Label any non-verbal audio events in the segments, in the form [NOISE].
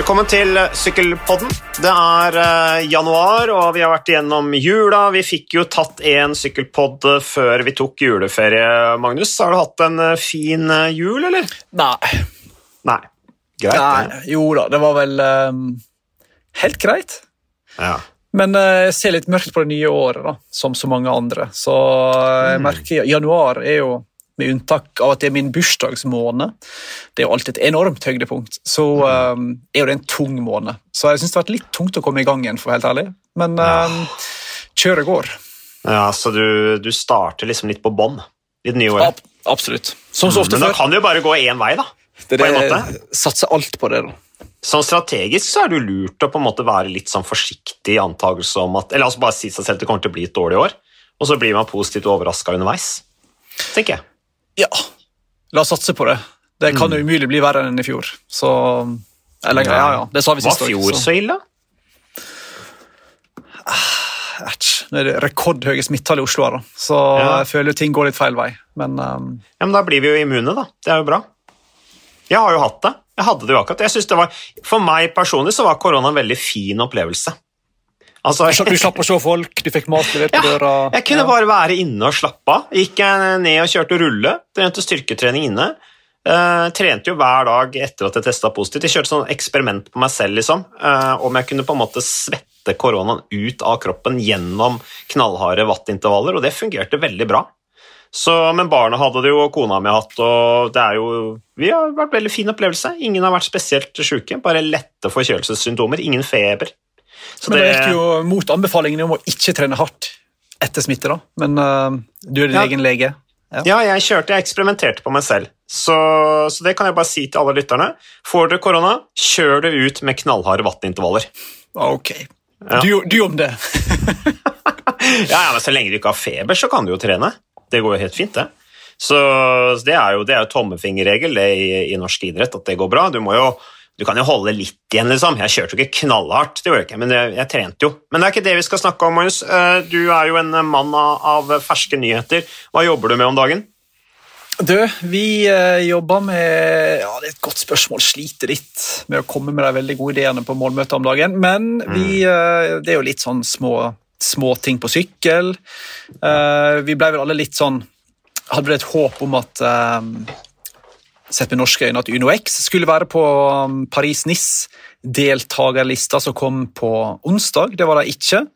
Velkommen til Sykkelpodden. Det er eh, januar, og vi har vært igjennom jula. Vi fikk jo tatt en sykkelpodd før vi tok juleferie, Magnus. Har du hatt en eh, fin eh, jul, eller? Nei. Nei. Greit. Nei. Jo da, det var vel um, helt greit. Ja. Men eh, jeg ser litt mørkt på det nye året, da, som så mange andre. Så eh, jeg merker januar er jo, med unntak av at det er min bursdagsmåned, det er jo alltid et enormt høydepunkt, så um, er jo det en tung måned. Så jeg syns det har vært litt tungt å komme i gang igjen, for å være helt ærlig. Men um, kjøret går. ja, så du, du starter liksom litt på bånn i det nye året. Ab absolutt. Som så ofte Men da kan det jo bare gå én vei, da. Det er- måte. Satse alt på det, da. Sånn strategisk så er det jo lurt å på en måte være litt sånn forsiktig i antakelse om at Eller altså bare si seg selv at det kommer til å bli et dårlig år, og så blir man positivt overraska underveis. Tenker jeg. Ja, la oss satse på det. Det kan jo umulig bli verre enn i fjor. Så Eller, ja, ja, det sa vi sist Var fjor så- så ille? Æsj. Nå er det rekordhøye smittetall i Oslo, her, da. så Ja. jeg føler jo ting går litt feil vei. Men um, Ja, men Da blir vi jo immune, da. Det er jo bra. Jeg har jo hatt det. Jeg hadde det jo akkurat. Jeg synes det var, For meg personlig så var korona en veldig fin opplevelse. Altså, du slapp- å se folk, du fikk mat levert på ja, døra. jeg kunne Ja. bare være inne og slappe av. Gikk jeg ned og kjørte rulle, trente styrketrening inne. Uh, trente jo hver dag etter at jeg testa positivt. Jeg kjørte sånn eksperiment på meg selv, liksom. Uh, om jeg kunne på en måte svette koronaen ut av kroppen gjennom knallharde wattintervaller, og det fungerte veldig bra. Så, men barna hadde det jo, og kona mi har hatt, og det er jo Vi har vært veldig fin opplevelse. Ingen har vært spesielt sjuke, bare lette forkjølelsessymptomer. Ingen feber. Så Men det, det gikk jo mot anbefalingene om å ikke trene hardt etter smitte, da. Men uh, du er din Ja. egen lege. Ja, jeg kjørte, jeg eksperimenterte på meg selv. Så, så det kan jeg bare si til alle lytterne. Får dere korona, kjør det ut med knallharde wattintervaller. Ok. Ja. Du, du om det. [LAUGHS] Ja, ja, men så lenge du ikke har feber, så kan du jo trene. Det går jo helt fint, det. Så så det er jo, det er jo tommefingerregel det i, i norsk idrett, at det går bra. Du må jo du kan jo holde litt igjen, liksom. Jeg kjørte jo ikke knallhardt, det gjorde jeg ikke, men jeg, jeg trente jo. Men det er ikke det vi skal snakke om, Magnus. Eh, Du er jo en mann av, ferske nyheter. Hva jobber du med om dagen? Du, vi eh, jobber med Ja, det er et godt spørsmål. Sliter litt med å komme med de veldig gode ideene på målmøter om dagen. Men vi, mm. det er jo litt sånn små, små ting på sykkel. Eh, vi ble vel alle litt sånn Hadde vel et håp om at eh, Sett med norske øyne at UnoX skulle være på um, Paris-Nice-deltakerlista som kom på onsdag. Det var de ikke.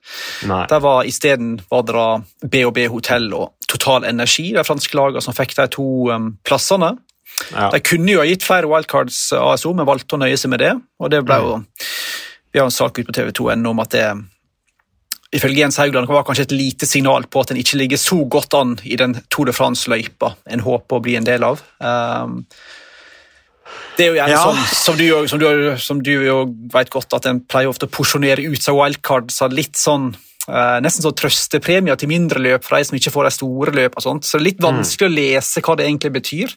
Nei. Der var Isteden var det da B&B Hotell og Total Energi, de franske lagene som fikk de to um, plassene. Ja. De kunne jo ha gitt flere wildcards ASO, men valgte å nøye seg med det. og det ble jo, Vi har en sak ute på TV2 ennå om at det ifølge Jens Haugland var kanskje et lite signal på at en ikke ligger så godt an i den Tour de France-løypa en håper å bli en del av. Um, det er jo gjerne Ja. sånn, som du, som, du, som du jo vet godt, at en pleier ofte å porsjonere ut seg Wildcard, så litt sånn eh, Nesten sånn trøstepremier til mindre løp for de som ikke får de store løp. og sånt, Så det er litt vanskelig å lese hva det egentlig betyr.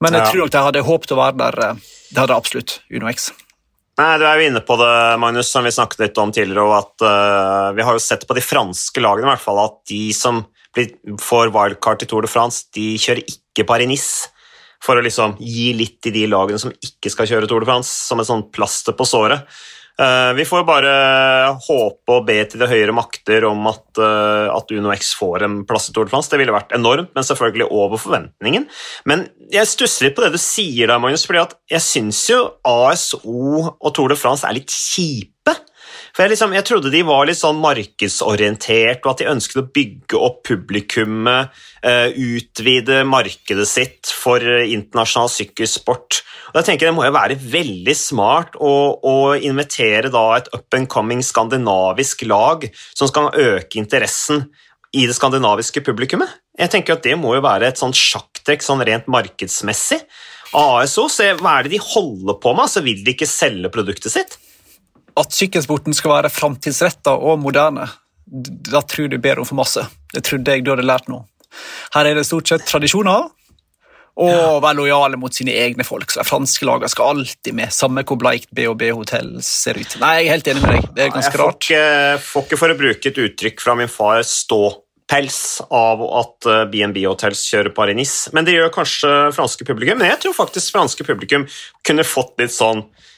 Men jeg Ja. tror nok de hadde håpet å være der. eh, Det hadde absolutt Uno X. Nei, Du er jo inne på det, Magnus, som vi snakket litt om tidligere. og at uh, Vi har jo sett på de franske lagene i hvert fall, at de som blir, får wildcard til Tour de France, de kjører ikke Paris-Nice. For å liksom gi litt til de lagene som ikke skal kjøre Tour de France, som et sånt plaster på såret. Eh, vi får bare håpe og be til de høyere makter om at, eh, at Uno X får en plass i Tour de France. Det ville vært enormt, men selvfølgelig over forventningen. Men jeg stusser litt på det du sier der, Magnus, fordi jeg syns jo ASO og Tour de France er litt kjipe. For jeg, liksom, jeg trodde de var litt sånn markedsorientert, og at de ønsket å bygge opp publikummet, eh, utvide markedet sitt for internasjonal sykkelsport. Og jeg tenker Det må jo være veldig smart å, å invitere et up and coming skandinavisk lag som skal øke interessen i det skandinaviske publikummet. Jeg tenker at Det må jo være et sånt sjakktrekk sånn rent markedsmessig. ASO, se hva er det de holder på med? Altså, vil de ikke selge produktet sitt? At sykkelsporten skal være framtidsretta og moderne, da tror du ber om for masse. Det trodde jeg du hadde lært nå. Her er det stort sett tradisjoner og være lojale mot sine egne folk. Så franske lag skal alltid med, samme hvor bleikt B&B Hotell ser ut. Nei, jeg er helt enig med deg. Det er ganske jeg rart. ikke, får ikke, for å bruke et uttrykk fra min far, ståpels av at BNB B&B Hotels kjører Paris-Nice. Men det gjør kanskje franske publikum. Men jeg tror faktisk franske publikum kunne fått litt sånn eh,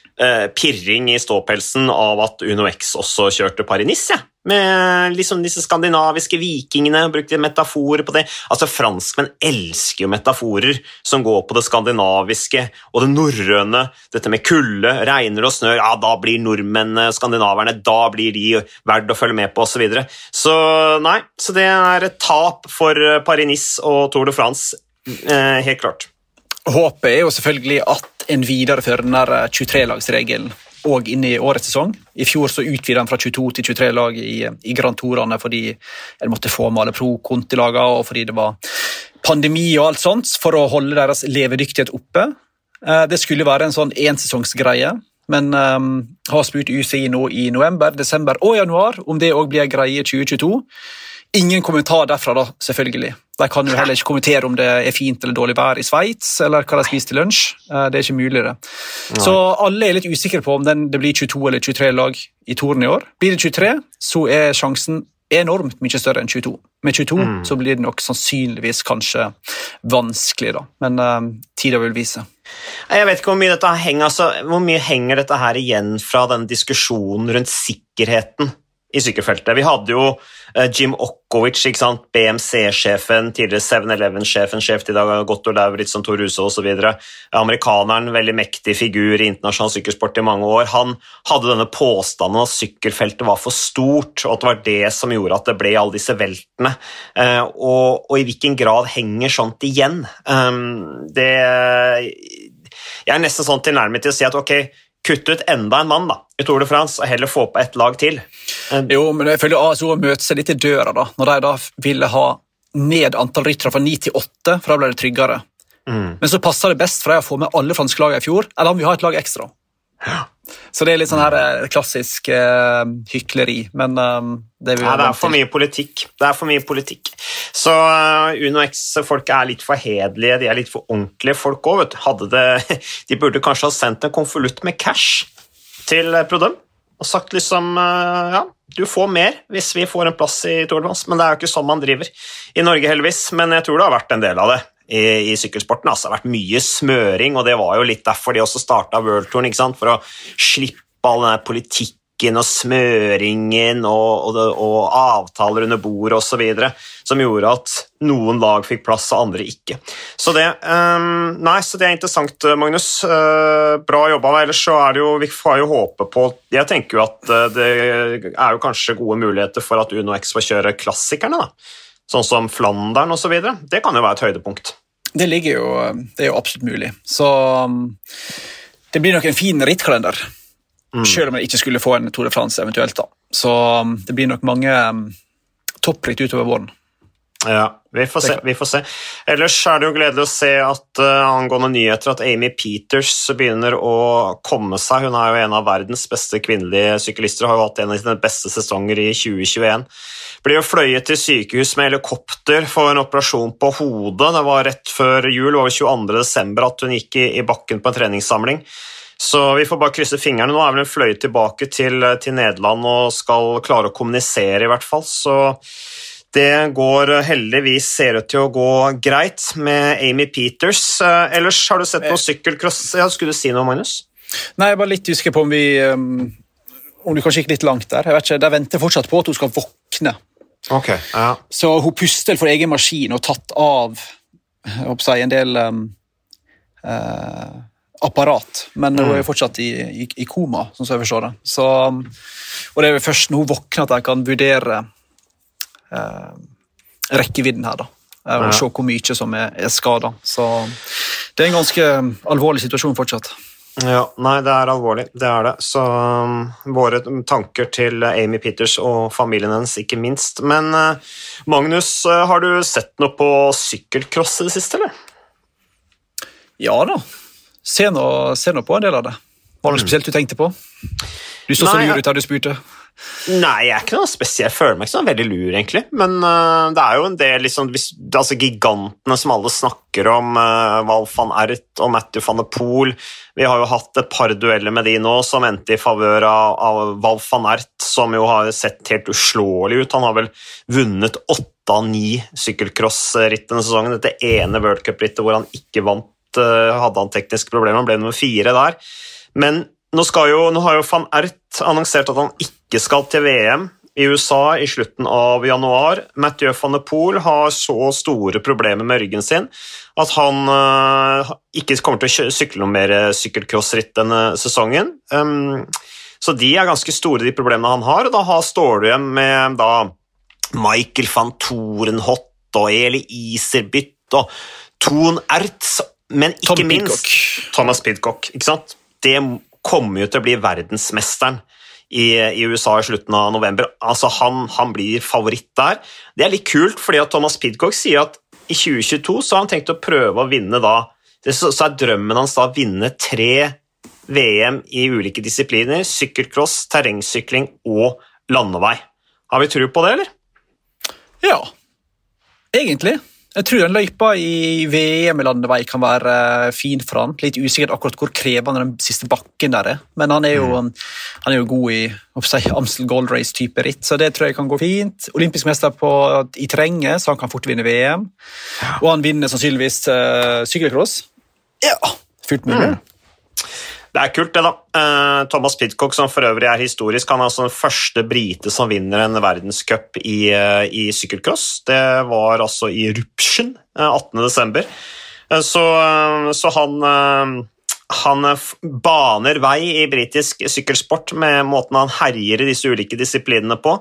pirring i ståpelsen av at Uno X også kjørte Paris-Nice. Ja. Med liksom disse skandinaviske vikingene, brukte metaforer på det. Altså, Franskmenn elsker jo metaforer som går på det skandinaviske og det norrøne. Dette med kulde, regner og snør, ja, da blir nordmennene, skandinaverne, da blir de verdt å følge med på, osv. Så, videre. så nei, så det er et tap for Paris-Nice og Tour de France, eh, helt klart. Håpet er jo selvfølgelig at en viderefører den 23-lagsregelen òg inn i årets sesong. I fjor så utvida en fra 22 til 23 lag i, i Grand Tourene fordi en måtte få med alle pro-kontilagene og fordi det var pandemi og alt sånt, for å holde deres levedyktighet oppe. Eh, det skulle være en sånn ensesongsgreie, men um, har spurt UCI nå i november, desember og januar om det òg blir en greie i 2022. Ingen kommentar derfra, da, selvfølgelig. De kan jo heller ikke kommentere om det er fint eller dårlig vær i Sveits, eller hva de spiser til lunsj. Eh, det er ikke mulig, det. Så alle er litt usikre på om det blir 22 eller 23 lag i Toren i år. Blir det 23, så er sjansen enormt mye større enn 22. Med 22 mm. så blir det nok sannsynligvis kanskje vanskelig, da. Men uh, tida vil vise. Jeg vet ikke hvor mye, dette henger, altså, hvor mye henger dette her igjen fra den diskusjonen rundt sikkerheten i sykkelfeltet. Vi hadde jo eh, Jim Okovic, BMC-sjefen, tidligere 7-Eleven-sjefen, sjef til dag, Gotto Lauritz, Tor Huse osv. Amerikaneren, veldig mektig figur i internasjonal sykkelsport i mange år. Han hadde denne påstanden at sykkelfeltet var for stort, og at det var det som gjorde at det ble alle disse veltene. Eh, og, og i hvilken grad henger sånt igjen? Ehm, det Jeg er nesten sånn tilnærmet til å si at ok, kutte ut enda en mann da, i Tour de France og heller få på ett lag til. Jo, men jeg føler ASO møter seg litt i døra da, når de da ville ha ned antall ryttere fra ni til åtte, for da ble det tryggere. Mm. Men så passer det best for dem å få med alle franske lag i fjor, eller om vi har et lag ekstra. Ja. Så det er litt sånn her eh, klassisk uh, hykleri, men uh, det, Nei, det er for mye politikk. Det er for mye politikk. Så uh, Uno X-folk er litt for hederlige, de er litt for ordentlige folk òg. [LAUGHS] De burde kanskje ha sendt en konvolutt med cash til Produm og sagt liksom Ja, du får mer hvis vi får en plass i Tour de France, men det er jo ikke sånn man driver i Norge, heldigvis. Men jeg tror det har vært en del av det i, i sykkelsporten. Altså, det har vært mye smøring, og det var jo litt derfor de også starta worldtouren, for å slippe all den politikken og smøringen og, og, og avtaler under bordet osv. som gjorde at noen lag fikk plass og andre ikke. Så det, um, nei, så det er interessant, Magnus. Uh, bra jobba. Ellers så er det jo, vi får jo håpe på Jeg tenker jo at uh, det er jo kanskje gode muligheter for at Uno X får kjøre klassikerne. da sånn som Flandern osv. Det kan jo være et høydepunkt. Det, ligger jo, det er jo absolutt mulig. Så um, det blir nok en fin rittkalender. Mm. Selv om jeg ikke skulle få en Tour de France eventuelt. da. Så um, det blir nok mange um, toppritt utover våren. Ja, vi får, se, vi får se. Ellers er det jo gledelig å se at uh, angående nyheter at Amy Peters begynner å komme seg. Hun er jo en av verdens beste kvinnelige syklister og har jo hatt en av sine beste sesonger i 2021. Blir jo fløyet til sykehus med helikopter for en operasjon på hodet. Det var rett før jul, over 22.12., at hun gikk i, i bakken på en treningssamling. Så vi får bare krysse fingrene. Nå er vel hun fløyet tilbake til, til Nederland og skal klare å kommunisere, i hvert fall. Så det går heldigvis ser ut til å gå greit med Amy Peters. Eh, ellers har du sett noe sykkelcross? Ja, skulle du si noe, Magnus? Nei, jeg bare litt usikker på om vi om du kanskje gikk litt langt der. Jeg vet ikke, De venter fortsatt på at hun skal våkne. Okay, ja. Så hun puster for egen maskin og tatt av jeg en del um, uh, apparat, men hun er jo fortsatt i, i, i koma, sånn som jeg forstår det. Så, og det er jo først når hun våkner at jeg kan vurdere eh, rekkevidden her. da. Og se hvor mye som er, er skada. Så det er en ganske alvorlig situasjon fortsatt. Ja, Nei, det er alvorlig. Det er det. Så um, våre tanker til Amy Peters og familien hennes, ikke minst. Men uh, Magnus, uh, har du sett noe på sykkelcross i det siste, eller? Ja da. se ser nå på en del av det. Var det noe spesielt du tenkte på? Du så så lur ut da du spurte. Nei, jeg er ikke noe spesielt. Jeg føler meg ikke sånn veldig lur, egentlig. Men uh, det er jo en del liksom, altså, gigantene som alle snakker om, uh, Val van Ert og Matthew van de Poel. Vi har jo hatt et par dueller med de nå som endte i favør av, av Val van Ert, som jo har sett helt uslåelig ut. Han har vel vunnet åtte av ni sykkelcrossritt denne sesongen. Dette ene worldcuprittet hvor han ikke vant, uh, hadde han tekniske problemer, han ble nummer fire der. Men nå, jo, nå, har jo van Ert annonsert at han ikke skal til VM i USA i slutten av januar. Mathieu van de Poel har så store problemer med ryggen sin at han uh, ikke kommer til å sykle noe mer sykkelcrossritt denne sesongen. Um, så de er ganske store, de problemene han har, og da står du igjen med da, Michael van Torenhot og Eli Iserbytt og Ton Ertz, men ikke Tom minst Pidcock. Thomas Pidcock. Ikke sant? Det kommer jo til å bli verdensmesteren i, i USA i slutten av november. Altså, han, han, blir favoritt der. Det er litt kult, fordi at Thomas Pidcock sier at i 2022 så har han tenkt å prøve å vinne da Så, så er drømmen hans da å vinne tre VM i ulike disipliner. Sykkelcross, terrengsykling og landevei. Har vi tro på det, eller? Ja, egentlig. Jeg tror den løypa i VM i landevei kan være eh, fin for han. Litt usikkert akkurat hvor krevende den siste bakken der er, men han er jo, mm. han er jo god i si, Amstel Gold Race-type ritt, så det tror jeg kan gå fint. Olympisk mester på, i terrenget, så han kan fort vinne VM. Og han vinner sannsynligvis uh, sykkelcross. Ja, fullt mulig. Mm. Det er kult, det, da. Uh, Thomas Pidcock, som for øvrig er historisk, han er altså den første brite som vinner en verdenscup i, uh, i sykkelcross. Det var altså i Rupschen uh, 18.12. Så, så han han baner vei i britisk sykkelsport med måten han herjer i disse ulike disiplinene på.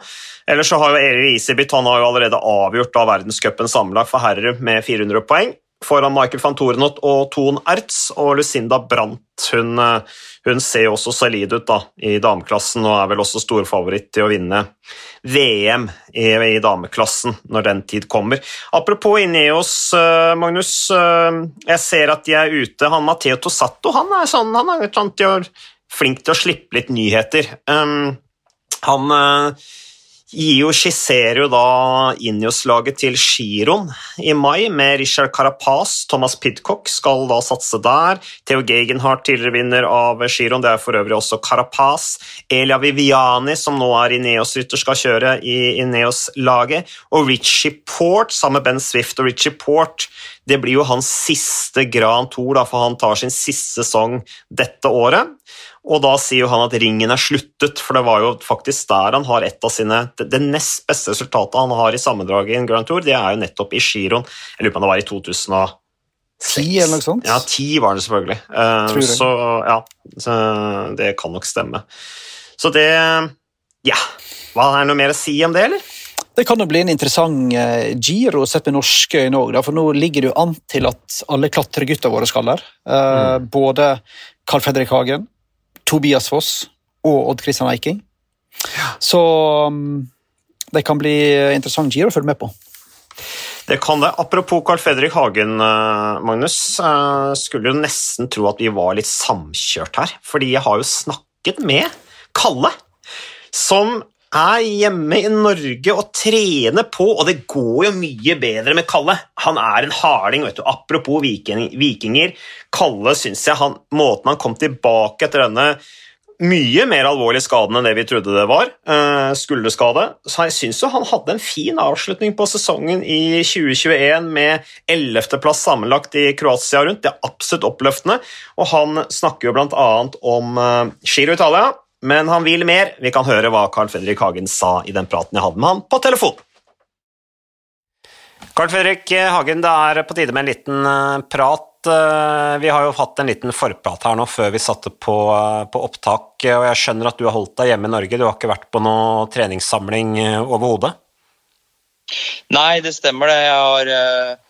Ellers så har jo Eri Isebit han har jo allerede avgjort av verdenscupen sammenlagt for herrer med 400 poeng foran Michael van Torenot og Ton Ertz, og Lucinda Brandt hun, eh, hun ser også solid ut da, i dameklassen og er vel også storfavoritt til å vinne VM i, i, dameklassen når den tid kommer. Apropos Ineos, uh, Magnus. Uh, jeg ser at de er ute. Han Matteo Tosato han er, sånn, han er flink til å slippe litt nyheter. Um, han uh, IO skisserer jo da Injos-laget til Giron i mai, med Richard Carapaz. Thomas Pidcock skal da satse der. Theo Gegenhardt, tidligere vinner av Giron, det er for øvrig også Carapaz. Elia Viviani, som nå er Ineos-rytter, skal kjøre i Ineos-laget. Og Richie Port, sammen med Ben Swift og Richie Port, det blir jo hans siste Grand Tour, da, for han tar sin siste sesong dette året. Og da sier jo han at ringen er sluttet, for det var jo faktisk der han har et av sine Det nest beste resultatet han har i sammendraget i en Grand Tour, det er jo nettopp i giroen. Jeg lurer på om det var i 2006. 10 eller noe sånt? Ja, 10 var det selvfølgelig. Uh, så ja, så det kan nok stemme. Så det Ja. Hva Er det noe mer å si om det, eller? Det kan jo bli en interessant uh, giro sett med norske øyne òg, for nå ligger det jo an til at alle klatregutta våre skal der. Uh, mm. Både Carl Fredrik Hagen, Tobias Foss og Odd Christian Eiking. Så um, det kan bli interessant giro å følge med på. Det kan det. Apropos Carl Fredrik Hagen, eh, Magnus. Eh, skulle jo nesten tro at vi var litt samkjørt her, fordi jeg har jo snakket med Kalle, som er hjemme i Norge og trener på, og det går jo mye bedre med Kalle. Han er en harding, vet du. Apropos vikinger. Kalle syns jeg han, måten han kom tilbake etter denne mye mer alvorlige skaden enn det vi trodde det var, uh, skulderskade. Så jeg syns han hadde en fin avslutning på sesongen i 2021 med 11.-plass sammenlagt i Kroatia rundt. Det er absolutt oppløftende. Og han snakker jo bl.a. om uh, Giro Italia, men han vil mer. Vi kan høre hva Carl Fredrik Hagen sa i den praten jeg hadde med han på telefon. Carl Fredrik Hagen, det er på tide med en liten eh, prat. Eh, vi har jo hatt en liten forprat her nå før vi satte på, eh, på opptak, og jeg skjønner at du har holdt deg hjemme i Norge. Du har ikke vært på noe treningssamling overhodet? Nei, det stemmer det. Jeg har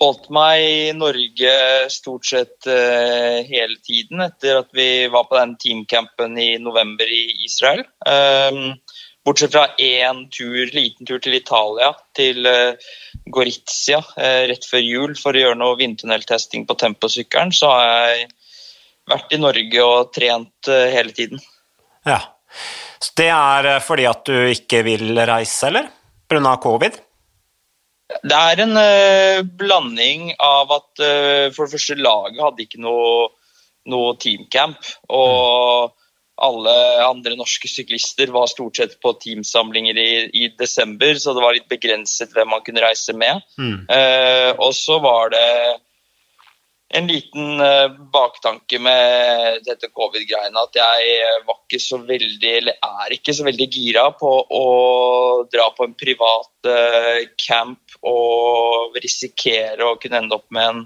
holdt meg i Norge stort sett uh, hele tiden etter at vi var på den teamcampen i november i Israel. Um, bortsett fra én tur, liten tur til Italia, til uh, Gorizia uh, rett før jul for å gjøre noe vindtunneltesting på temposykkelen, så har jeg vært i Norge og trent hele tiden. Ja, Så det er fordi at du ikke vil reise, eller? Pga. covid? Det er en uh, blanding av at uh, for det første laget hadde ikke noe, noe teamcamp. Og alle andre norske syklister var stort sett på teamsamlinger i, i desember, så det var litt begrenset hvem man kunne reise med. Mm. Uh, og så var det en liten uh, baktanke med dette covid-greiene. At jeg var ikke så veldig, eller er ikke så veldig gira på å dra på en privat uh, camp og risikere å kunne ende opp med en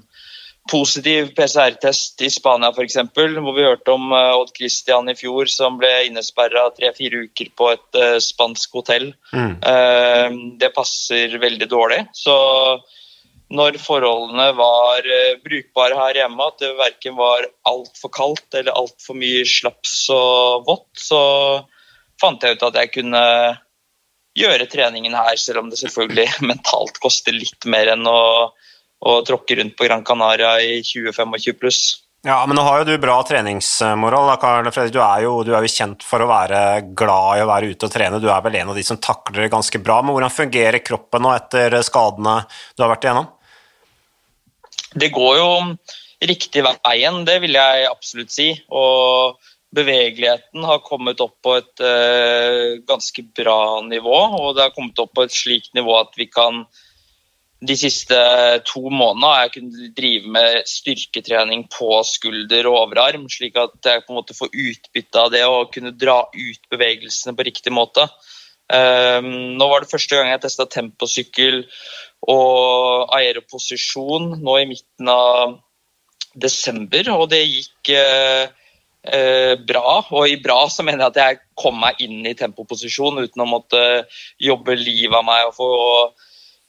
positiv PCR-test i Spania f.eks., hvor vi hørte om Odd Christian i fjor som ble innesperra tre-fire uker på et spansk hotell. Mm. Det passer veldig dårlig. Så når forholdene var brukbare her hjemme, at det verken var altfor kaldt eller altfor mye slaps og vått, så fant jeg ut at jeg kunne gjøre treningen her, selv om det selvfølgelig [LAUGHS] mentalt koster litt mer enn å å tråkke rundt på Gran Canaria i 20-25 pluss. Ja, men nå har jo du bra treningsmoral. Da, Karl Fredrik. Du er, jo, du er, jo, kjent for å være glad i å være ute og trene. Du er vel en av de som takler det ganske bra. Men hvordan fungerer kroppen nå etter skadene du har vært igjennom? Det går jo riktig veien, det vil jeg absolutt si. Og bevegeligheten har kommet opp på et uh, ganske bra nivå. Og det har kommet opp på et slikt nivå at vi kan de siste to månedene har jeg kunnet drive med styrketrening på skulder og overarm, slik at jeg på en måte får utbytte av det og kunne dra ut bevegelsene på riktig måte. Um, nå var det første gang jeg testa temposykkel og aeroposisjon nå i midten av desember, og det gikk uh, uh, bra. Og i bra så mener jeg at jeg kom meg inn i tempoposisjon uten å måtte jobbe livet av meg og få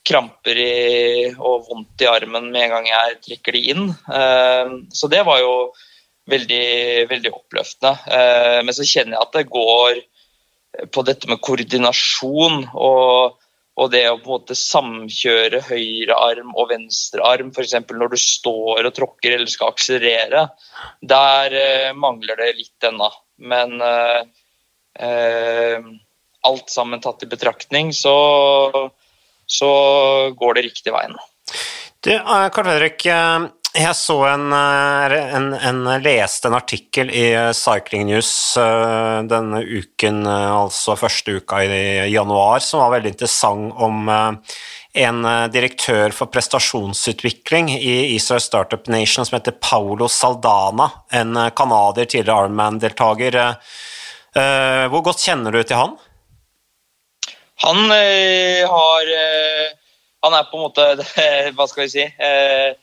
kramper i, og vondt i armen med en gang jeg trekker de inn. Uh, så det var jo veldig, veldig oppløftende. Uh, men så kjenner jeg at det går på dette med koordinasjon og, og det å på en måte samkjøre høyre arm og venstre arm, f.eks. når du står og tråkker eller skal akselerere. Der uh, mangler det litt ennå. Men alt sammen tatt i betraktning, så så går det riktig veien. Du, eh, Karl Fredrik, eh, jeg så en, eh, en, en, leste en artikkel i Cycling News denne uken, altså første uka i januar, som var veldig interessant om en direktør for prestasjonsutvikling i Israel Startup Nation som heter Paulo Saldana, en canadier, tidligere Arman-deltaker. Hvor godt kjenner du til han? Han øh, har øh, Han er på en måte [LAUGHS] Hva skal vi si øh,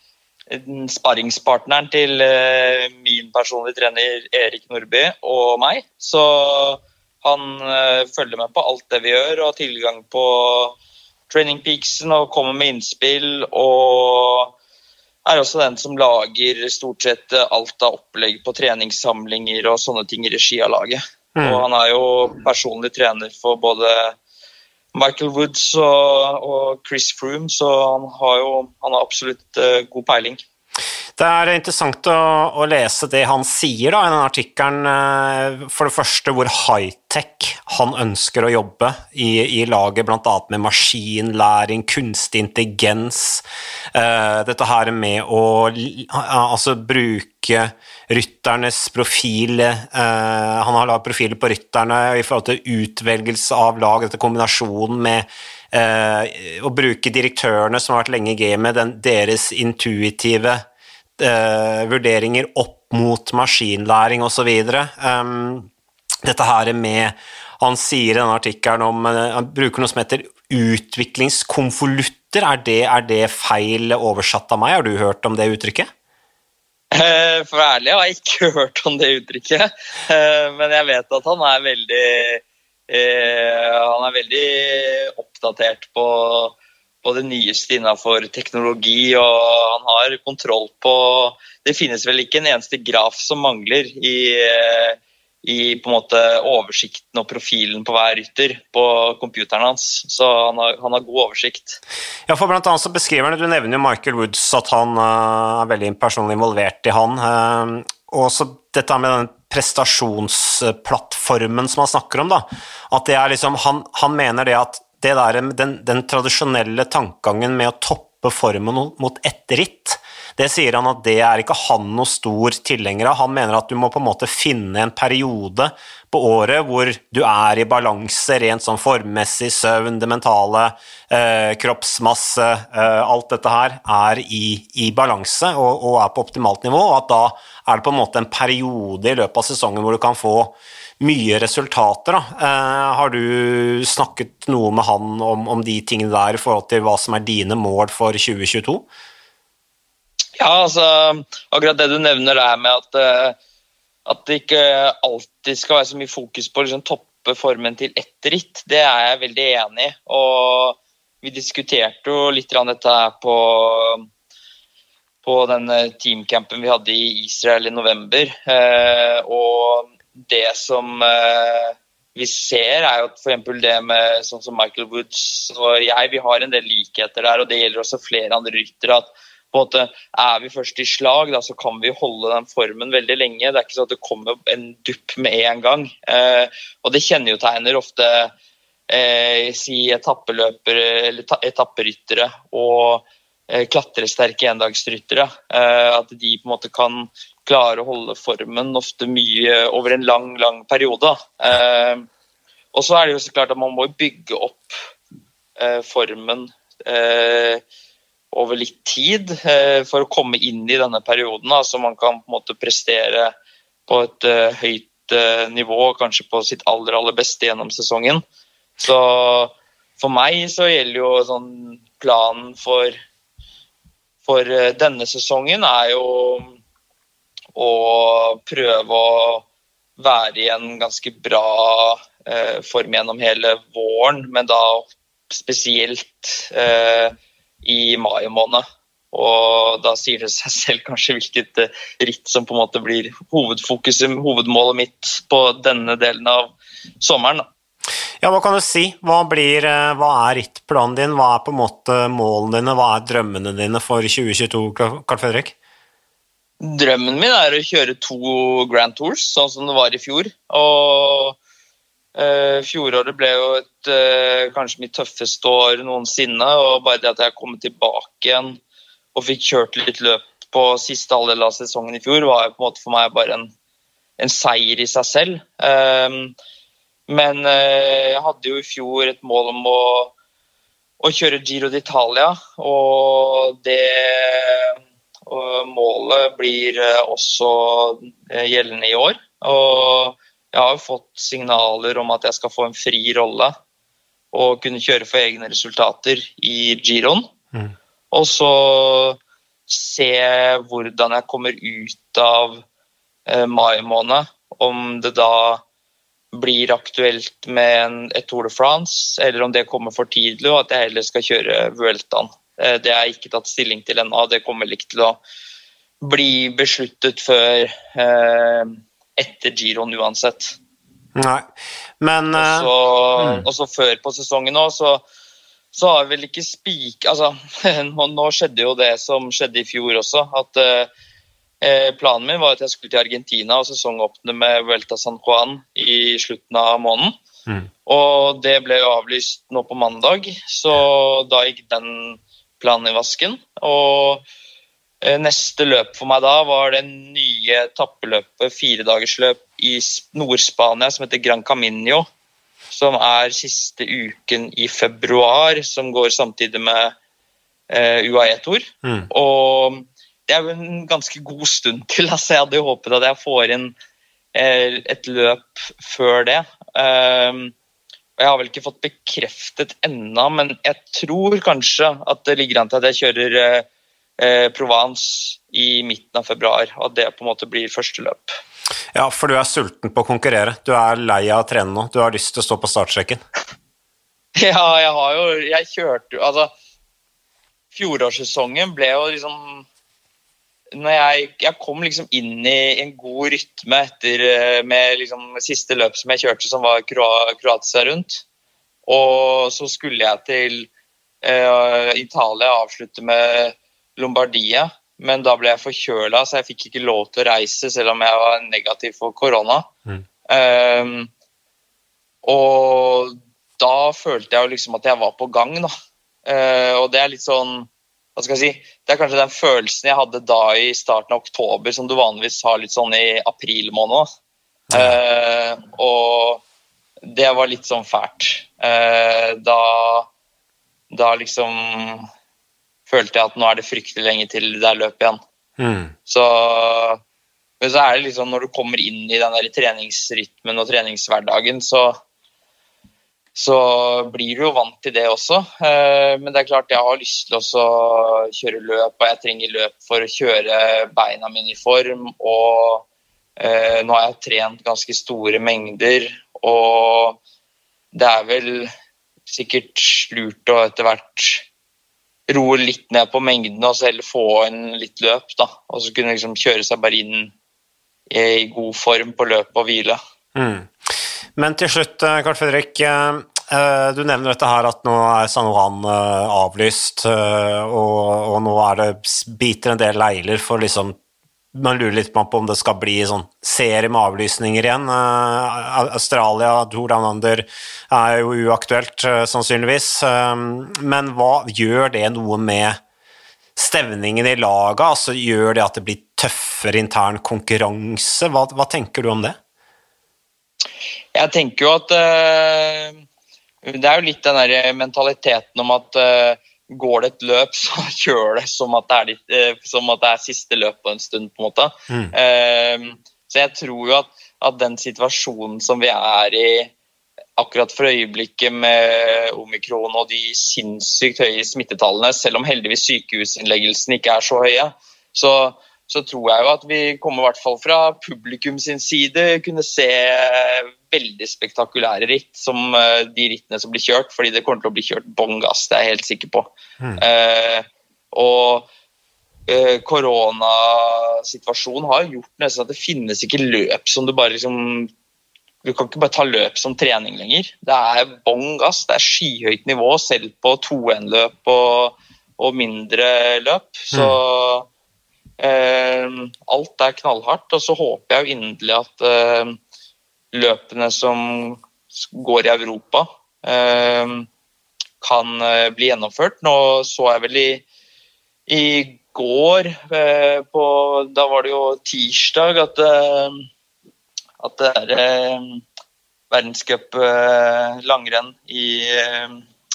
Sparringspartneren til min personlige trener Erik Nordby og meg. Så han følger med på alt det vi gjør og har tilgang på Training Peaksen og kommer med innspill. Og er også den som lager stort sett alt av opplegg på treningssamlinger og sånne ting i regi av laget. Mm. Og han er jo personlig trener for både Michael Woods og, og Chris Froome, så han har jo han har absolutt uh, god peiling. Det er interessant å, å, lese det han sier da, i den artikkelen. Eh, for det første hvor high-tech han ønsker å jobbe i, i laget, bl.a. med maskinlæring, kunstig intelligens. Uh, dette her med å altså, bruke rytternes profil uh, Han har lagd profiler på rytterne i forhold til utvelgelse av lag, dette kombinasjonen med å bruke direktørene som har vært lenge i gamet, deres intuitive uh, vurderinger opp mot maskinlæring osv. Um, dette her med Han sier i denne artikkelen om Han bruker noe som heter utviklingskonvolutter. Er er det feil oversatt av meg? Har du hørt om det uttrykket? Eh, for å være ærlig har jeg ikke [LAUGHS] hørt om det uttrykket. Eh, men jeg vet at han er veldig Han er veldig oppdatert på, på det nyeste innenfor teknologi, og han har kontroll på Det finnes vel ikke en eneste graf som mangler i i oversikten og profilen på hver rytter på computeren hans. Så han har, han har god oversikt. Ja, for blant annet så beskriver han, Du nevner jo Michael Woods, at han uh, er veldig personlig involvert i han. Uh, og så dette med den prestasjonsplattformen som han snakker om, da. At det er liksom, han, han mener det at der, den, den tradisjonelle tankegangen med å toppe formen mot ett ritt, Det sier han at det er ikke han noe stor tilhenger av. Han mener at du må på en måte finne en periode på året hvor du er i balanse rent sånn formmessig, søvn, det mentale, eh, kroppsmasse, eh, alt dette her er i, i balanse og, og, er på optimalt nivå, og at da er det på en måte en periode i løpet av sesongen hvor du kan få mye resultater. Eh, har du snakket noe med han om, om, de tingene der i forhold til hva som er dine mål for 2022? Ja, altså akkurat det du nevner der med at, eh, at det ikke alltid skal være så mye fokus på å liksom, toppe formen til ett ritt, det er jeg veldig enig i. Og vi diskuterte jo litt dette her på på den teamcampen vi hadde i Israel i november. Eh, og det som eh, vi ser, er jo f.eks. det med sånn som Michael Woods og jeg, vi har en del likheter der. Og det gjelder også flere andre ryttere. at på en måte, Er vi først i slag, da, så kan vi holde den formen veldig lenge. Det er ikke sånn at det kommer en dupp med en gang. Eh, og det kjennetegner ofte eh, si etappeløpere eller etapperyttere og eh, klatresterke endagsryttere. Eh, at de på en måte kan klare å holde formen ofte mye over en lang, lang periode. Eh, og så er det jo så klart at man må bygge opp eh, formen eh, over litt tid for å komme inn i denne perioden, så man kan på en måte prestere på et høyt nivå, kanskje på sitt aller, aller beste gjennom sesongen. Så for meg så gjelder jo sånn planen for, for denne sesongen er jo og prøve å være i en ganske bra eh, form gjennom hele våren, men da spesielt eh, i mai måned. Og da sier det seg [LAUGHS] selv kanskje hvilket eh, ritt som på en måte blir hovedfokuset, hovedmålet mitt på denne delen av sommeren. Ja, Hva kan du si? Hva, blir, eh, hva er rittplanen din? Hva er på en måte målene dine? Hva er drømmene dine for 2022, Carl Fredrik? Drømmen min er å kjøre to Grand Tours, sånn som det var i fjor. Og uh, Fjoråret ble jo et, uh, kanskje mitt tøffeste år noensinne. og Bare det at jeg kom tilbake igjen og fikk kjørt litt løp på siste halvdel av sesongen i fjor, var jo på en måte for meg bare en, en seier i seg selv. Um, men uh, jeg hadde jo i fjor et mål om å, å kjøre Giro d'Italia, og det og målet blir eh, også eh, gjeldende i år. Og jeg har jo fått signaler om at jeg skal få en fri rolle og kunne kjøre for egne resultater i giroen. Mm. Og så se hvordan jeg kommer ut av eh, mai måned. Om det da blir aktuelt med en, et Tour de France, eller om det kommer for tidlig, og at jeg heller skal kjøre Vueltaen. Eh, det er ikke tatt stilling til ennå. Det kommer vel ikke til å bli besluttet før eh, etter giroen uansett. Nei, men Og så mm. før på sesongen òg, så, så, har vi vel ikke spik... Altså, [LAUGHS] nå skjedde jo det som skjedde i fjor også. At eh, planen min var at jeg skulle til Argentina og sesongåpne med Vuelta San Juan i slutten av måneden. Mm. Og det ble jo avlyst nå på mandag, så da gikk den planen i vasken. Og eh, neste løp for meg da var det nye tappeløpet, firedagersløp i Nord-Spania som heter Gran Camino. Som er siste uken i februar, som går samtidig med uh, UAE-tor. Mm. Og det er jo en ganske god stund til. altså Jeg hadde jo håpet at jeg får inn uh, et løp før det. Um, jeg har vel ikke fått bekreftet ennå, men jeg tror kanskje at det ligger an til at jeg kjører eh, eh, Provence i midten av februar, og at det på en måte blir første løp. Ja, for du er sulten på å konkurrere. Du er lei av å trene nå. Du har lyst til å stå på startstreken. [LAUGHS] ja, jeg har jo Jeg kjørte jo Altså, fjorårssesongen ble jo liksom jeg, jeg, kom liksom inn i en god rytme etter eh, med liksom siste løp som jeg kjørte, som var Kroatia rundt. Og så skulle jeg til uh, Italia avslutte med Lombardia, men da ble jeg forkjøla, så jeg fikk ikke lov til å reise selv om jeg var negativ for korona. Mm. Um, og da følte jeg jo liksom at jeg var på gang, da. Uh, og det er litt sånn hva skal jeg si, Det er kanskje den følelsen jeg hadde da i starten av oktober, som du vanligvis har litt sånn i april måned. Uh, og det var litt sånn fælt. Uh, da, da liksom følte jeg at nå er det fryktelig lenge til det er løp igjen. Mm. Så, men så er det liksom når du kommer inn i den der treningsrytmen og treningshverdagen, så, så blir du jo vant til det også. Eh, men det er klart jeg har lyst til å kjøre løp, og jeg trenger løp for å kjøre beina mine i form. Og eh, nå har jeg trent ganske store mengder, og det er vel sikkert lurt å etter hvert roe litt ned på mengdene og så heller få inn litt løp. da, Og så kunne liksom kjøre seg bare inn i god form på løpet og hvile. Mm. Men til slutt, Karl Fredrik. Du nevner dette her at nå er San Juan avlyst, og, og nå er det biter en del leiler for liksom man lurer litt på om det skal bli sånn serie med avlysninger igjen. Australia, Jordan Under er jo uaktuelt, sannsynligvis. Men hva gjør det noe med stevningen i laget? Altså, gjør det at det blir tøffere intern konkurranse? Hva, hva tenker du om det? Jeg tenker jo at uh, Det er jo litt den der mentaliteten om at uh, går det et løp, [LAUGHS] så kjør det som at det er, litt, uh, som at det er siste løp på en stund. på en måte. Mm. så jeg tror jo at, at, den situasjonen som vi er i akkurat for øyeblikket med omikron og de sinnssykt høye smittetallene, selv om heldigvis sykehusinnleggelsene ikke er så høye, så så tror jeg jo at vi kommer i hvert fall fra publikum sin side kunne se veldig spektakulære ritt, som de rittene som blir kjørt, fordi det kommer til å bli kjørt bånn gass, det er jeg helt sikker på. Mm. Eh, og eh, koronasituasjonen har gjort nesten at det finnes ikke løp som du bare liksom Du kan ikke bare ta løp som trening lenger. Det er bånn gass, det er skyhøyt nivå selv på 2-1-løp og, og, mindre løp. Så Eh, alt er knallhardt, og så håper jeg jo inderlig at eh, løpene som går i Europa, eh, kan bli gjennomført. Nå så jeg vel i, i går, på, da var det jo tirsdag, at, at det er verdenscup langrenn i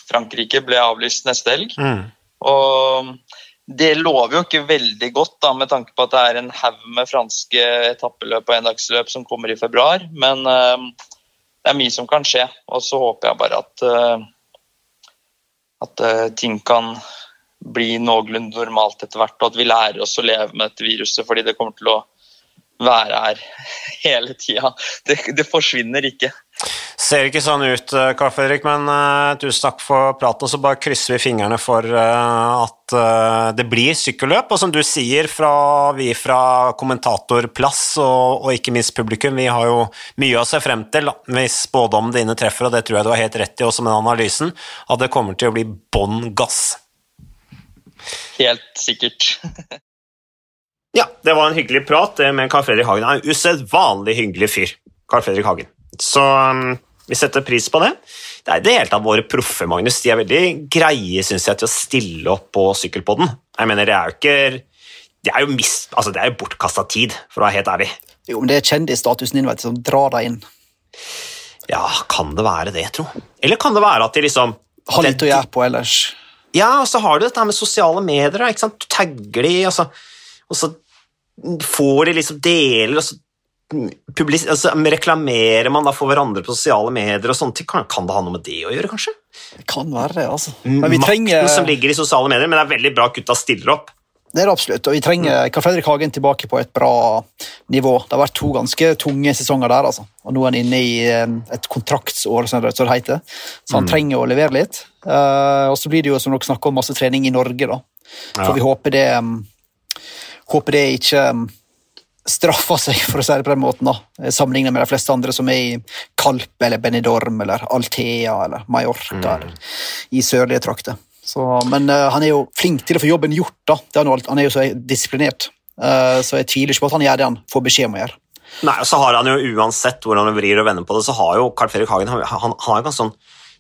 Frankrike ble avlyst neste helg. Mm. Og det lover jo ikke veldig godt, da, med tanke på at det er en haug med franske etappeløp og endagsløp som kommer i februar. Men uh, det er mye som kan skje. Og så håper jeg bare at, uh, at uh, ting kan bli noenlunde normalt etter hvert, og at vi lærer oss å leve med dette viruset, fordi det kommer til å være her [LAUGHS] hele tida. Det, det, forsvinner ikke. Ser ikke sånn ut, Karl Fredrik, men uh, tusen takk for praten. Og så bare krysser vi fingrene for uh, at uh, det blir sykkelløp. Og som du sier, fra, vi fra kommentatorplass og, og, ikke minst publikum, vi har jo mye å se frem til hvis spådommen dine treffer, og det tror jeg du har helt rett i også med den analysen, at det kommer til å bli bånn gass. Helt sikkert. Ja, det var en hyggelig prat med Karl Fredrik Hagen. Han er en usedvanlig hyggelig fyr. Carl Fredrik Hagen. Så um, vi setter pris på det. Det er i det hele tatt våre proffe, Magnus. De er veldig greie, synes jeg, til å stille opp på Sykkelpodden. Jeg mener, det er jo ikke Det er jo, mist, altså, det er jo bortkasta tid, for å være helt ærlig. Jo, men det er kjendisstatusen din vet som drar deg inn. Ja, kan det være det, tro? Eller kan det være at de liksom Har litt å gjøre på ellers. Ja, og så har du dette med sosiale medier. ikke sant? Du tagger de, og så, og så får de liksom deler, og så publis, altså, reklamerer man da for hverandre på sosiale medier og sånt. Kan, kan, det ha noe med det å gjøre, kanskje? Det kan være det, altså. Men vi Makten trenger... som ligger i sosiale medier, men det er veldig bra at gutta stiller opp. Det er det absolutt, og vi trenger Karl Fredrik Hagen tilbake på et bra nivå. Det har vært to ganske tunge sesonger der, altså. og nå er han inne i et kontraktsår, som det heter. Så han mm. trenger å levere litt. Uh, og så blir det jo, som dere snakker om, masse trening i Norge, da. For ja. vi håper det um, håper det ikke straffer seg, for å si det på den måten, da. sammenlignet med de fleste andre som er i Kalp eller Benidorm eller Altea eller Mallorca mm. eller i sørlige trakter. Men uh, han er jo flink til å få jobben gjort. da. Er noe, han er jo så disiplinert. Uh, så jeg tviler ikke på at han gjør det han får beskjed om å gjøre. Nei, og så har han jo Uansett hvordan han vrir og vender på det, så har jo Carl Fredrik Hagen han, han, han har jo ganske sånn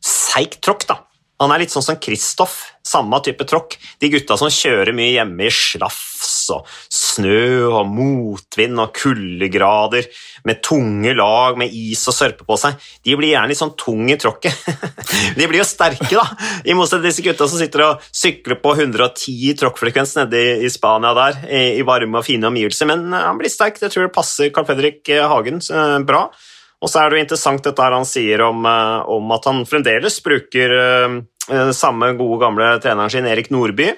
seig tråkk. da. Han er litt sånn som Kristoff, samme type tråkk. De gutta som kjører mye hjemme i slafs og snø og motvind og kuldegrader med tunge lag med is og sørpe på seg, de blir gjerne litt sånn tung i tråkket. [LAUGHS] de blir jo sterke, da, i motsetning til disse gutta som sitter og sykler på 110 tråkkfrekvens nede i Spania der, i varme og fine omgivelser. Men han blir sterk, det tror jeg passer Carl Fredrik Hagen eh, bra. Og så er det jo interessant dette han sier om, eh, om at han fremdeles bruker uh, samme gode, gamle treneren sin, Erik Nordby,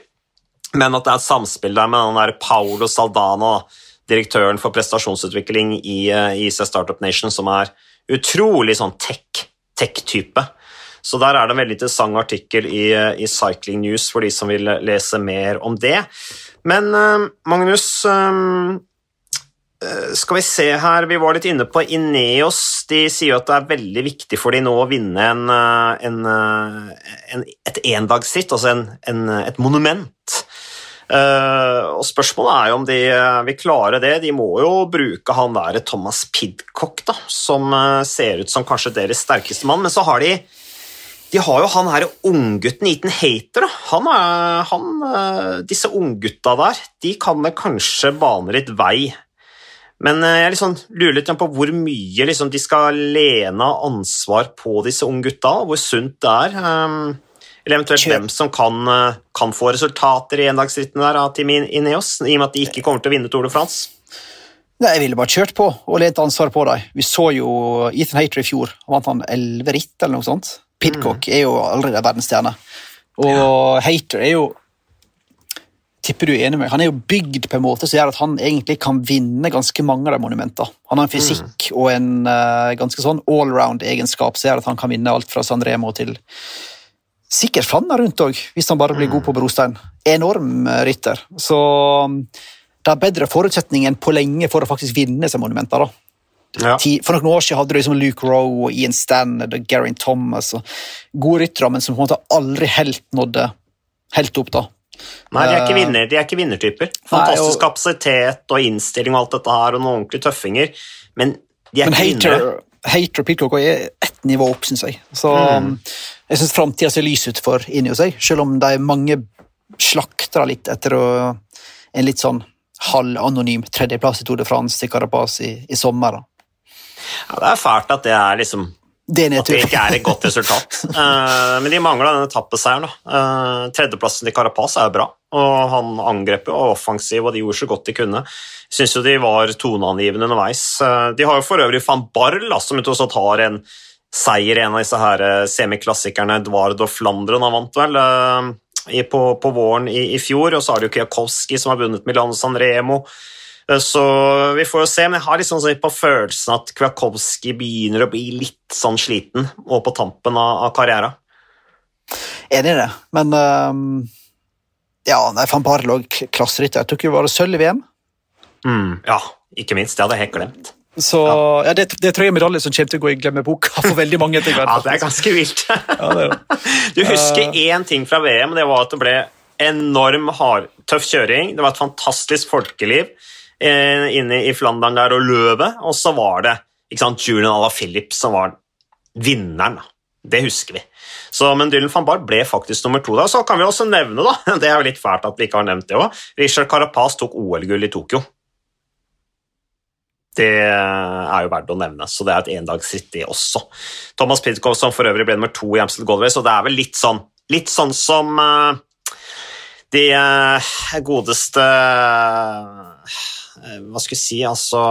men at det er et samspill der med den der Paolo Saldana, direktøren for prestasjonsutvikling i IC Startup Nation, som er utrolig sånn tech-type. Så der er det en veldig interessant artikkel i, i, Cycling News for de som vil lese mer om det. Men Magnus, Eh, skal vi se her, Vi var litt inne på Ineos. De sier at det er veldig viktig for de nå å vinne en, eh, en, eh, en, et endagsritt, altså et monument. Og Spørsmålet er jo om de vil klare det. De må jo bruke han der Thomas Pidcock, da, som ser ut som kanskje deres sterkeste mann. Men så har de de har jo han her unggutten Eaton Hater. Han er, han, disse unggutta der de kan kanskje bane litt vei men eh, jeg liksom lurer litt på hvor mye liksom de skal lene ansvar på disse unge gutta, hvor sunt det er. Ehm, eller eventuelt hvem som kan, eh, kan, få resultater i endagsrittene der av Team Ineos, i og med at de ikke kommer til å vinne Tour de France. Nei, Jeg ville bare kjørt på og lent ansvar på dem. Vi så jo Ethan Hater i fjor. Han Vant han elleve ritt eller noe sånt? Pidcock mm. er jo allerede verdensstjerne. Og ja. Hater er jo tipper du er enig med Han er jo bygd på en måte som gjør at han egentlig kan vinne ganske mange av de monumentene. Han har en fysikk mm. og en uh, ganske sånn allround-egenskap som gjør at han kan vinne alt fra San Remo til sikkert Flanna rundt òg, hvis han bare blir god på brostein. Enorm uh, rytter. Så um, det er bedre forutsetning enn på lenge for å faktisk vinne seg monumenter. da. Ja. For noen år siden hadde du liksom Luke Rowe og Ian Standard og Garin Thomas. og Gode ryttere, men som på en måte aldri helt nådde helt opp. da. Nei, de er ikke, eh, vinner, de er ikke vinnertyper. Fantastisk Nei, og, kapasitet og innstilling og alt dette her, og noen ordentlige tøffinger, men de er men ikke hater, vinnere. Hater Pitcock er ett nivå opp, syns jeg. Så mm. jeg syns framtida ser lys ut for inni hos seg, selv om de mange slakter litt etter en litt sånn halvanonym tredjeplass i Tour de France til Carapaz i, i sommer. Ja, det er fælt at det er liksom det at det ikke er et godt resultat. uh, [LAUGHS] men de mangla denne etappeseieren. Uh, tredjeplassen til Carapaz er jo bra, og han angrep jo offensiv, og de gjorde så godt de kunne. Syns jo de var toneangivende underveis. Uh, de har jo for øvrig van Barl, som også tar en seier i en av disse her semiklassikerne. Eduardo Flandren han vant vel på, på, våren i, i, fjor, og så har du Kwiatkowski som har vunnet Milano San Remo. Eh, så vi får jo se, men jeg har liksom sånn på følelsen at Kwiatkowski begynner å bli litt sånn sliten, og på tampen av, av karrieren. Enig i det, men um, ja, nei, van Barl òg klasserytter. Jeg tok jo bare sølv i VM. Mm, ja, ikke minst. Det hadde jeg helt glemt. Så ja. ja det, det, tror jeg er medalje som kommer til å gå i glemmeboka for veldig mange. etter hvert. [LAUGHS] ja, det er ganske vilt. ja, det er det. [LAUGHS] Du husker uh, én ting fra VM, det var at det ble enorm hard, tøff kjøring. Det var et fantastisk folkeliv. Eh, inne i Flandern der og løvet, og så var det sant, Julian Ala Philip som var vinneren. Det husker vi. Så, men Dylan van Barth ble faktisk nummer to. da, Så kan vi også nevne, da, [LAUGHS] det er jo litt fælt at vi ikke har nevnt det òg, Richard Carapaz tok OL-gull i Tokyo. Det er jo verdt å nevne, så det er et endagsritt, det også. Thomas Pidcock som for øvrig ble nummer to i Amstel Gold og det er vel litt sånn, litt sånn som uh, de uh, godeste uh, hva skal jeg si, altså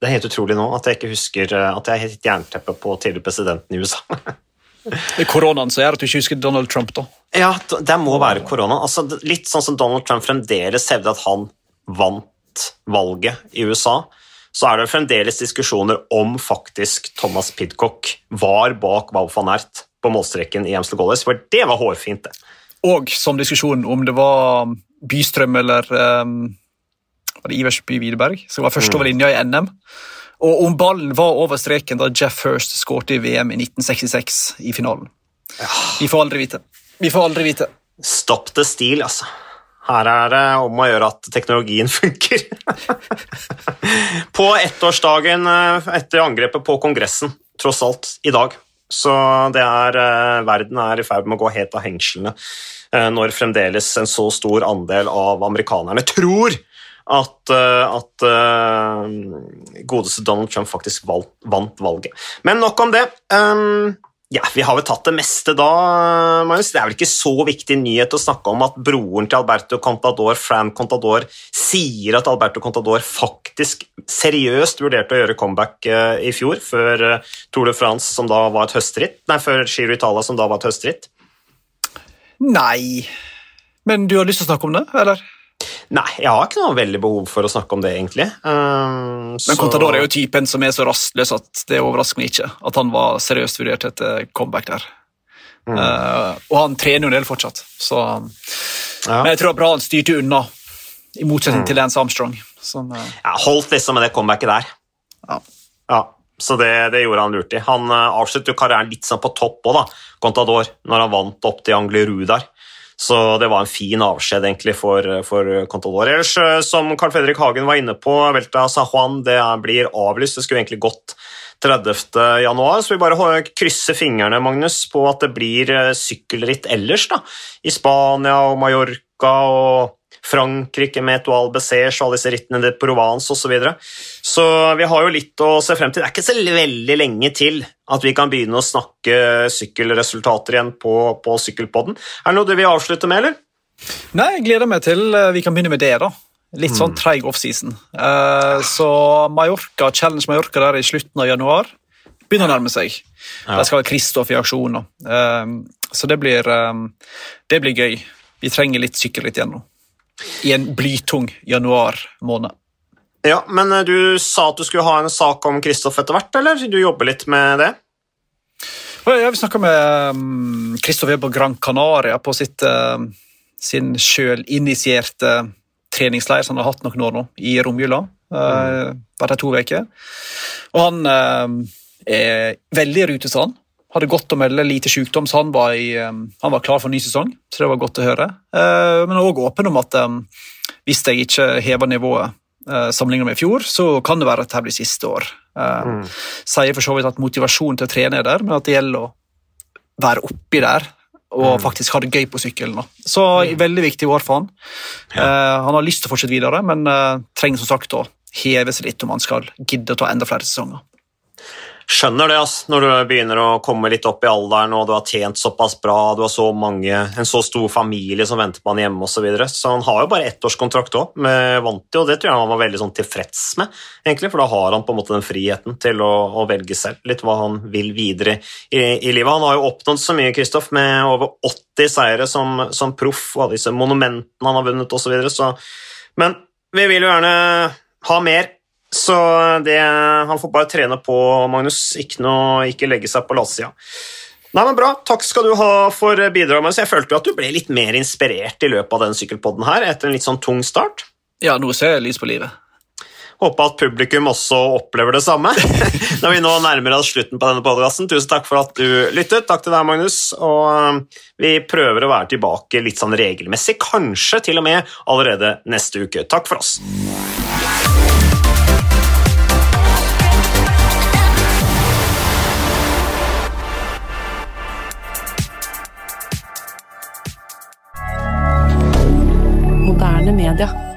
Det er helt utrolig nå at jeg ikke husker eh, at jeg er helt jernteppe på tidligere presidenten i USA. [LAUGHS] Koronaen som gjør at du ikke husker Donald Trump, da? Ja, det må være korona. Altså, litt sånn som Donald Trump fremdeles hevder at han vant valget i USA, så er det fremdeles diskusjoner om faktisk Thomas Pidcock var bak Wout van Ert på målstreken i Amstel Gold for det var hårfint, det. Og som diskusjonen om det var Bystrøm eller um var det Iversby Widerberg, som var først over mm. linja i NM. Og om ballen var over streken da Jeff First skåret i VM i 1966 i finalen. Vi får aldri vite. Vi får aldri vite. Stopp the stil, altså. Her er det om å gjøre at teknologien [LAUGHS] funker. på ettårsdagen eh, etter angrepet på Kongressen, tross alt, i dag, Så det er, eh, verden er i ferd med å gå helt av hengslene eh, når fremdeles en så stor andel av amerikanerne tror at, at uh, godeste Donald Trump faktisk vant valget. Men nok om det. Um, ja, Vi har vel tatt det meste da, Magnus. Det er vel ikke så viktig nyhet å snakke om at broren til Alberto Contador, Fran Contador, sier at Alberto Contador faktisk seriøst vurderte å gjøre comeback eh, i fjor, før eh, Tour de France, som da var et høstritt, nei, før Giro Italia, som da var et høstritt? Nei Men du har lyst til å snakke om det, eller? Nei, jeg har ikke noe veldig behov for å snakke om det, egentlig. Um, Men Contador er jo typen som er så rastløs at det overrasker meg ikke at han var seriøst vurdert etter comeback der. Mm. Uh, og han trener jo en del fortsatt, så ja. Men jeg tror det er bra han styrte unna, i motsetning mm. til Lance Armstrong. Som, uh, ja, holdt liksom med det comebacket der. Ja. ja så det, det, gjorde han lurt i. Han uh, avsluttet jo karrieren litt sånn på topp òg, da, Contador, når han vant opp til Anglerud der. Så det var en fin avskjed egentlig for, for Contador. Ellers, eh, som Carl Fredrik Hagen var inne på, Velta Sahuan det blir avlyst. Det skulle egentlig gått 30. januar, så vi bare krysser fingrene Magnus, på at det blir eh, sykkelritt ellers. da, I Spania og Mallorca og Frankrike med Etoile Bessers og alle disse rittene de Provence osv. Så, videre. så vi har jo litt å se frem til. Det er ikke så veldig lenge til at vi kan begynne å snakke sykkelresultater igjen på, på Sykkelpodden. Er det noe du vil avslutte med, eller? Nei, jeg gleder meg til eh, vi kan begynne med det, da. Litt sånn mm. treig offseason. Uh, så Mallorca, Challenge Mallorca der i slutten av januar begynner å nærme seg. Ja. Der skal være Kristoff i aksjon. Uh, så det blir, um, det blir gøy. Vi trenger litt sykkelritt igjen nå i en blytung januar måned. Ja, men eh, du sa at du skulle ha en sak om Kristoff etter hvert, eller? Du jobber litt med det? Jeg vi snakke med Kristoff um, på Gran Canaria på sitt, uh, sin sjølinitierte treningsleir som han har hatt noen år nå, i romjula. Uh, vært her to uker. Og han er veldig i rute, sa han hadde godt å melde lite sykdom, så han var, i, um, han var, klar for en ny sesong. Så det var godt å høre. Uh, men òg åpen om at um, hvis jeg ikke hever nivået uh, sammenlignet med i fjor, så kan det være at dette blir siste år. Uh, mm. Sier for så vidt at motivasjonen til å trene er der, men at det gjelder å være oppi der og mm. faktisk ha det gøy på sykkelen. Så mm. veldig viktig år for han. Ja. han har lyst til å fortsette videre, men trenger som sagt å heve seg litt om han skal gidde å ta enda flere sesonger skjønner det ass, når du begynner å komme litt opp i alderen og du har tjent såpass bra, du har så mange, en så stor familie som venter på han hjemme osv. Så, videre. så han har jo bare ettårskontrakt òg med Vanti, og det tror jeg han var veldig sånn tilfreds med, egentlig, for da har han på en måte den friheten til å, å velge selv litt hva han vil videre i, i, livet. Han har jo oppnådd så mye, Kristoff, med over 80 seire som, som proff og disse monumentene han har vunnet osv. Så, videre, så Men vi vil jo gjerne ha mer så det, han får bare trene på, Magnus. Ikke, noe, ikke legge seg på latsida. Nei, men Bra. Takk skal du ha for bidraget. Magnus. Jeg følte jo at du ble litt mer inspirert i løpet av den sykkelpodden her, etter en litt sånn tung start. Ja, nå ser jeg lys på livet. Håper at publikum også opplever det samme [LAUGHS] når vi nå nærmer oss slutten på denne podkasten. Tusen takk for at du lyttet. Takk til deg, Magnus. Og um, vi prøver å være tilbake litt sånn regelmessig, kanskje til og med allerede neste uke. Takk for oss. Moderne media.